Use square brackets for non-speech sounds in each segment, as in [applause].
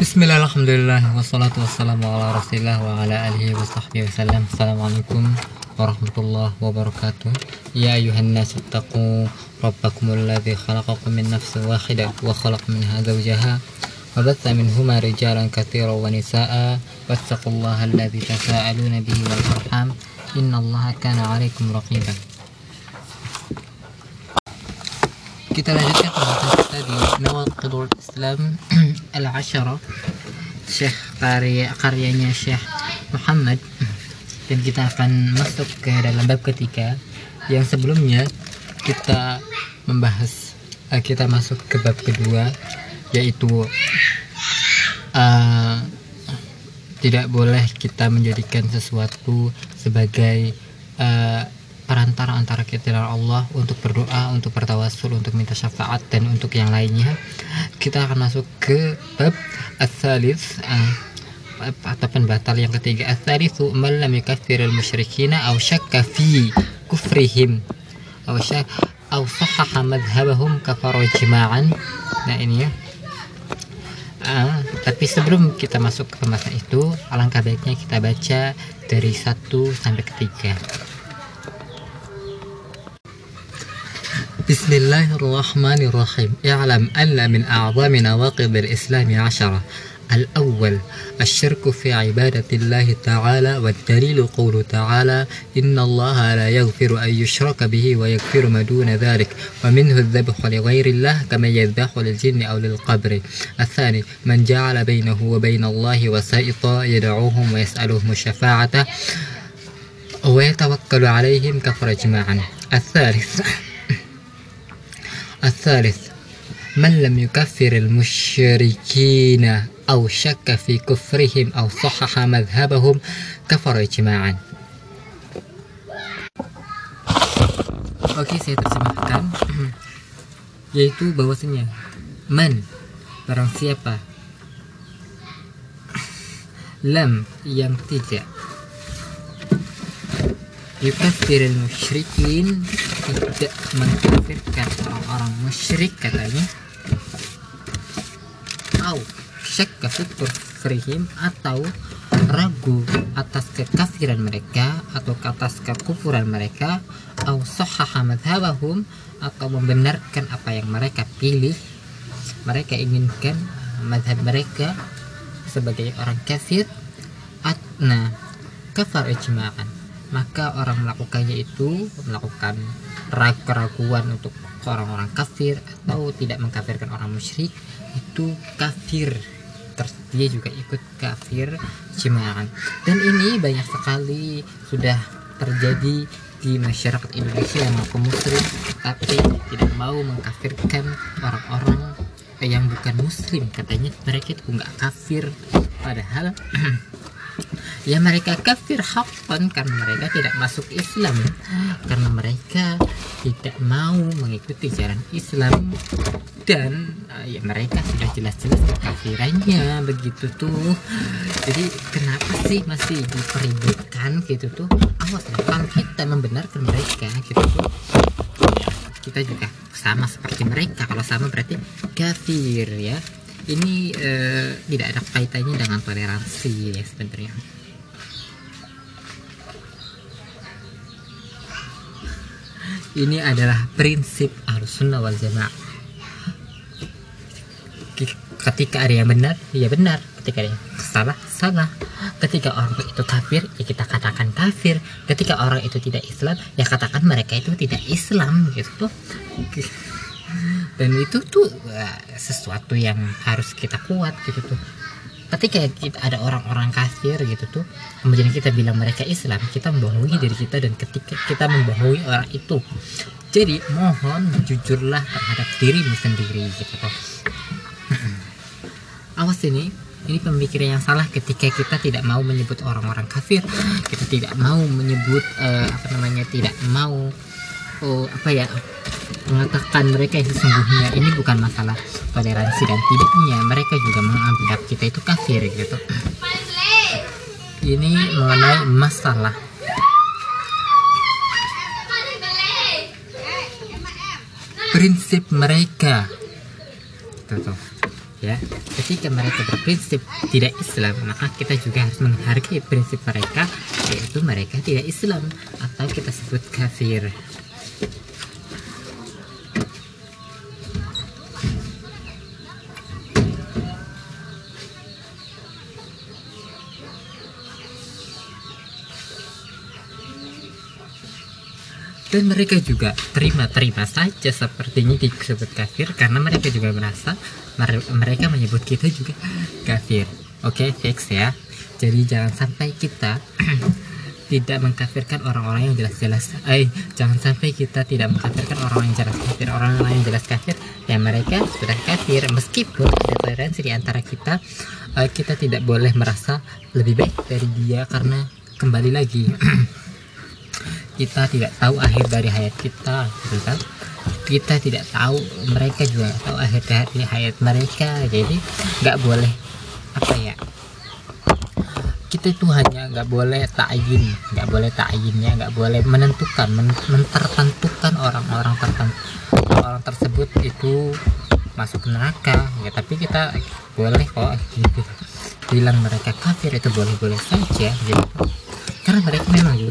بسم الله الحمد لله والصلاة والسلام على رسول الله وعلى آله وصحبه وسلم السلام عليكم ورحمة الله وبركاته يا أيها الناس اتقوا ربكم الذي خلقكم من نفس واحدة وخلق منها زوجها وبث منهما رجالا كثيرا ونساء واتقوا الله الذي تساءلون به والأرحام إن الله كان عليكم رقيبا kita lanjutkan pembahasan kita di Nawaqidul Islam [clears throat] Al-Asyara Syekh karya karyanya Syekh Muhammad. Dan kita akan masuk ke dalam bab ketiga. Yang sebelumnya kita membahas uh, kita masuk ke bab kedua yaitu uh, tidak boleh kita menjadikan sesuatu sebagai uh, perantara antara kita dan Allah untuk berdoa, untuk bertawasul, untuk minta syafaat dan untuk yang lainnya. Kita akan masuk ke bab ats-tsalits uh, atau pembatal yang ketiga ats-tsalitsu man lam yukaffir al-musyrikina aw syakka fi kufrihim aw syak aw sahaha madhhabahum kafara jima'an. Nah, ini ya. Uh, tapi sebelum kita masuk ke pembahasan itu, alangkah baiknya kita baca dari 1 sampai ketiga. بسم الله الرحمن الرحيم. اعلم أن من أعظم نواقض الإسلام عشرة. الأول الشرك في عبادة الله تعالى والدليل قوله تعالى إن الله لا يغفر أن يشرك به ويغفر ما دون ذلك ومنه الذبح لغير الله كما يذبح للجن أو للقبر. الثاني من جعل بينه وبين الله وسائطا يدعوهم ويسألهم الشفاعة ويتوكل عليهم كفر جماعا الثالث الثالث من لم يكفر المشركين أو شك في كفرهم أو صحح مذهبهم كفر إجماعا Oke, saya terjemahkan [clears throat] yaitu bahwasanya man barang siapa [clears throat] lam yang tidak yukafiril musyrikin tidak mengkafirkan orang-orang musyrik katanya. Au syakka fi kufrihim atau ragu atas kekafiran mereka atau atas kekufuran mereka. Au sahaha madhabahum atau membenarkan apa yang mereka pilih. Mereka inginkan madhab mereka sebagai orang kafir. Atna kafar ijma'an maka orang melakukannya itu melakukan keraguan untuk orang-orang kafir atau tidak mengkafirkan orang musyrik itu kafir. Terus dia juga ikut kafir jima'an dan ini banyak sekali sudah terjadi di masyarakat Indonesia maupun muslim tapi tidak mau mengkafirkan orang-orang yang bukan muslim. Katanya mereka itu nggak kafir. Padahal [clears throat] ya mereka kafir hakon karena mereka tidak masuk Islam. Karena mereka tidak mau mengikuti jalan Islam. Dan uh, ya mereka sudah jelas-jelas kekafirannya. Begitu tuh. Jadi kenapa sih masih dipeributkan gitu tuh? Awas kalau kita membenarkan mereka gitu tuh. Kita juga sama seperti mereka. Kalau sama berarti kafir ya ini eh, tidak ada kaitannya dengan toleransi ya sebenarnya. Ini adalah prinsip sunnah wal jamaah. Ketika ada yang benar ya benar. Ketika ada yang salah salah. Ketika orang itu kafir ya kita katakan kafir. Ketika orang itu tidak Islam ya katakan mereka itu tidak Islam gitu dan itu tuh sesuatu yang harus kita kuat gitu tuh. Ketika kita ada orang-orang kafir gitu tuh kemudian kita bilang mereka Islam kita membohongi diri kita dan ketika kita membohongi orang itu. Jadi mohon jujurlah terhadap dirimu sendiri gitu tuh. Awas ini ini pemikiran yang salah ketika kita tidak mau menyebut orang-orang kafir. Kita tidak mau menyebut uh, apa namanya tidak mau oh, apa ya mengatakan mereka yang sesungguhnya ini bukan masalah toleransi dan tidaknya mereka juga menganggap kita itu kafir gitu. Ini mengenai masalah. Prinsip mereka. Tuh. ya. Ketika mereka berprinsip tidak Islam maka kita juga harus menghargai prinsip mereka yaitu mereka tidak Islam atau kita sebut kafir dan mereka juga terima-terima saja sepertinya disebut kafir karena mereka juga merasa mereka menyebut kita juga kafir. Oke okay, fix ya. Jadi jangan sampai kita [clears throat] tidak mengkafirkan orang-orang yang jelas-jelas eh jangan sampai kita tidak mengkafirkan orang-orang yang jelas kafir. Orang-orang yang jelas kafir ya mereka sudah kafir. Meskipun ada toleransi di antara kita uh, kita tidak boleh merasa lebih baik dari dia karena kembali lagi [clears throat] kita tidak tahu akhir dari hayat kita gitu kan? Kita tidak tahu mereka juga tahu akhir dari hayat mereka. Jadi nggak boleh apa ya? Kita itu hanya nggak boleh takin nggak boleh takinnya nggak boleh menentukan men mentertentukan orang-orang tertentu. Orang tersebut itu masuk neraka ya tapi kita boleh kok gitu bilang mereka kafir itu boleh-boleh saja gitu karena mereka memang gitu.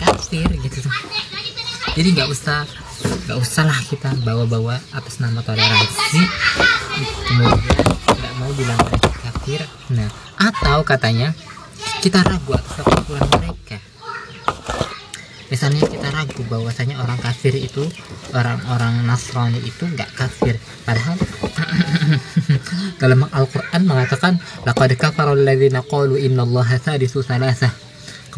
Kafir gitu. Jadi nggak usah nggak usah lah kita bawa-bawa atas nama toleransi. Kemudian nggak mau bilang mereka kafir. Nah atau katanya kita ragu atas kekufuran mereka. Misalnya kita ragu bahwasanya orang kafir itu orang-orang Nasrani itu nggak kafir. Padahal [clears throat] dalam Al-Quran mengatakan laqad kafara alladziina qalu innallaha thalithu thalathah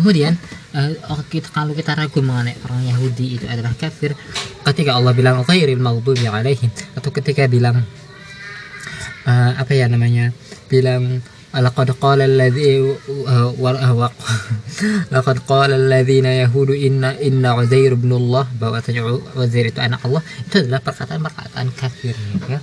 kemudian uh, kita, kalau kita ragu mengenai orang Yahudi itu adalah kafir ketika Allah bilang ghairil maghdubi alaihim atau ketika bilang uh, apa ya namanya bilang laqad qala alladhi laqad qala alladhina yahudu inna inna uzair ibn Allah bahwasanya Uzair itu anak Allah itu adalah perkataan-perkataan kafir ya.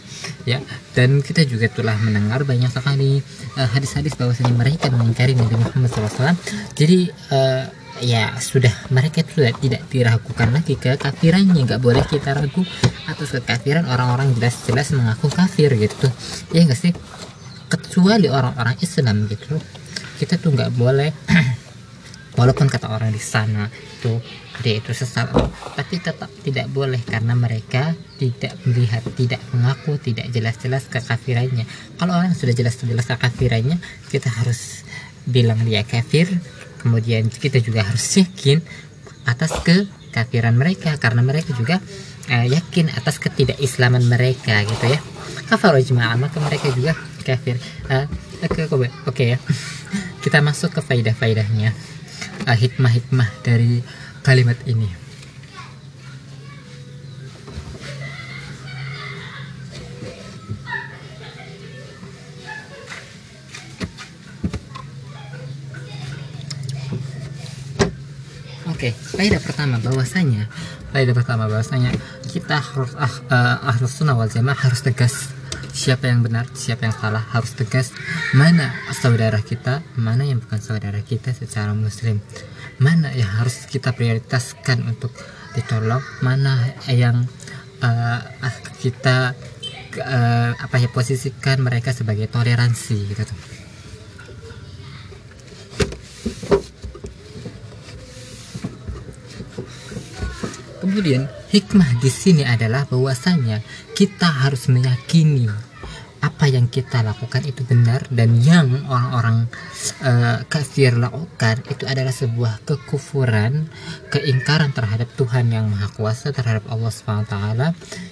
Ya dan kita juga telah mendengar banyak sekali uh, hadis-hadis bahwasanya mereka mengingkari Nabi Muhammad SAW jadi uh, ya sudah mereka itu tidak, tidak diragukan lagi ke kafirannya nggak boleh kita ragu atas kekafiran orang-orang jelas-jelas mengaku kafir gitu. Ya nggak sih kecuali orang-orang Islam gitu. Kita tuh nggak boleh [clears throat] walaupun kata orang di sana itu dia itu sesat tapi tetap tidak boleh karena mereka tidak melihat tidak mengaku tidak jelas-jelas kekafirannya. Kalau orang sudah jelas-jelas kekafirannya kita harus bilang dia kafir kemudian kita juga harus yakin atas kekafiran mereka karena mereka juga uh, yakin atas ketidakislaman mereka gitu ya. Kafar jemaah maka mereka juga kafir. Uh, oke okay, ya. [laughs] Kita masuk ke faidah-faidahnya uh, hikmah-hikmah dari kalimat ini. Oke, okay, faedah pertama bahwasanya faedah pertama bahwasanya kita harus ah, uh, ahlus sunnah wal jamaah harus tegas siapa yang benar siapa yang salah harus tegas. Mana saudara kita mana yang bukan saudara kita secara muslim. Mana yang harus kita prioritaskan untuk ditolong? Mana yang uh, kita uh, apa ya posisikan mereka sebagai toleransi gitu. Tuh Kemudian hikmah di sini adalah bahwasanya kita harus meyakini apa yang kita lakukan itu benar dan yang orang-orang uh, kafir lakukan itu adalah sebuah kekufuran, keingkaran terhadap Tuhan yang Maha Kuasa terhadap Allah SWT.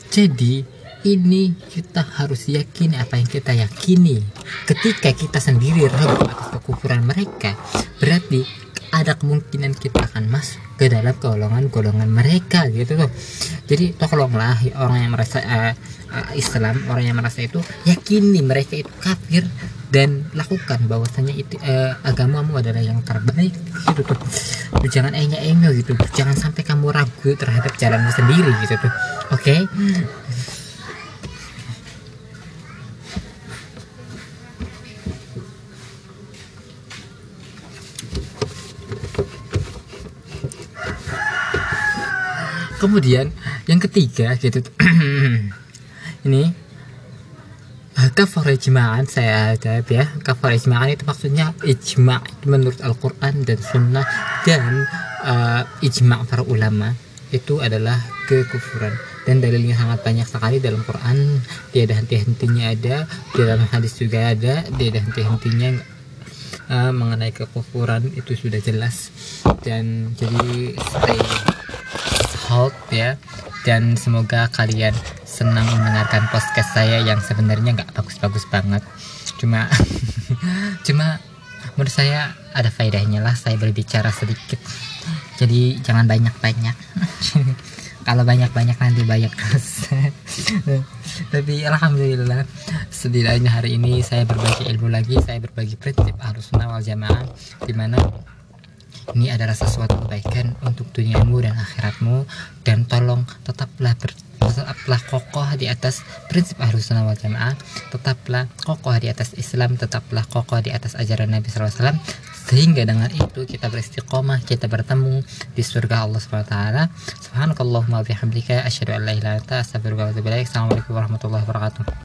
Jadi ini kita harus yakin apa yang kita yakini. Ketika kita sendiri ragu atas kekufuran mereka, berarti ada kemungkinan kita akan masuk ke dalam golongan-golongan mereka gitu loh. Jadi tolonglah orang yang merasa uh, uh, Islam orang yang merasa itu yakini mereka itu kafir dan lakukan bahwasanya itu uh, agamamu adalah yang terbaik gitu tuh jangan enggak enggak gitu jangan sampai kamu ragu terhadap jalanmu sendiri gitu tuh oke okay? Kemudian yang ketiga gitu. [clears throat] Ini kafar ijma'an saya jawab ya. Kafar ijma'an itu maksudnya ijma' menurut Al-Quran dan Sunnah dan uh, ijma' para ulama. Itu adalah kekufuran. Dan dalilnya sangat banyak sekali dalam Quran. Tiada henti-hentinya ada di dalam hadis juga ada tiada henti-hentinya. Uh, mengenai kekufuran itu sudah jelas. Dan jadi stay hold ya. Dan semoga kalian senang mendengarkan podcast saya yang sebenarnya nggak bagus-bagus banget. Cuma [laughs] cuma menurut saya ada faedahnya lah saya berbicara sedikit. Jadi jangan banyak-banyak. [laughs] Kalau banyak-banyak nanti banyak terus [laughs] tapi alhamdulillah setidaknya hari ini saya berbagi ilmu lagi saya berbagi prinsip harus wal jamaah di mana ini adalah sesuatu kebaikan untuk duniamu dan akhiratmu. Dan tolong tetaplah ber, tetaplah kokoh di atas prinsip ahlus sunnah wal jamaah. Tetaplah kokoh di atas Islam tetaplah kokoh di atas ajaran Nabi SAW sehingga dengan itu kita beristiqomah kita bertemu di surga Allah SWT subhanakallahumma bihamdika asyhadu an la ilaha illa anta wa atubu assalamualaikum warahmatullahi wabarakatuh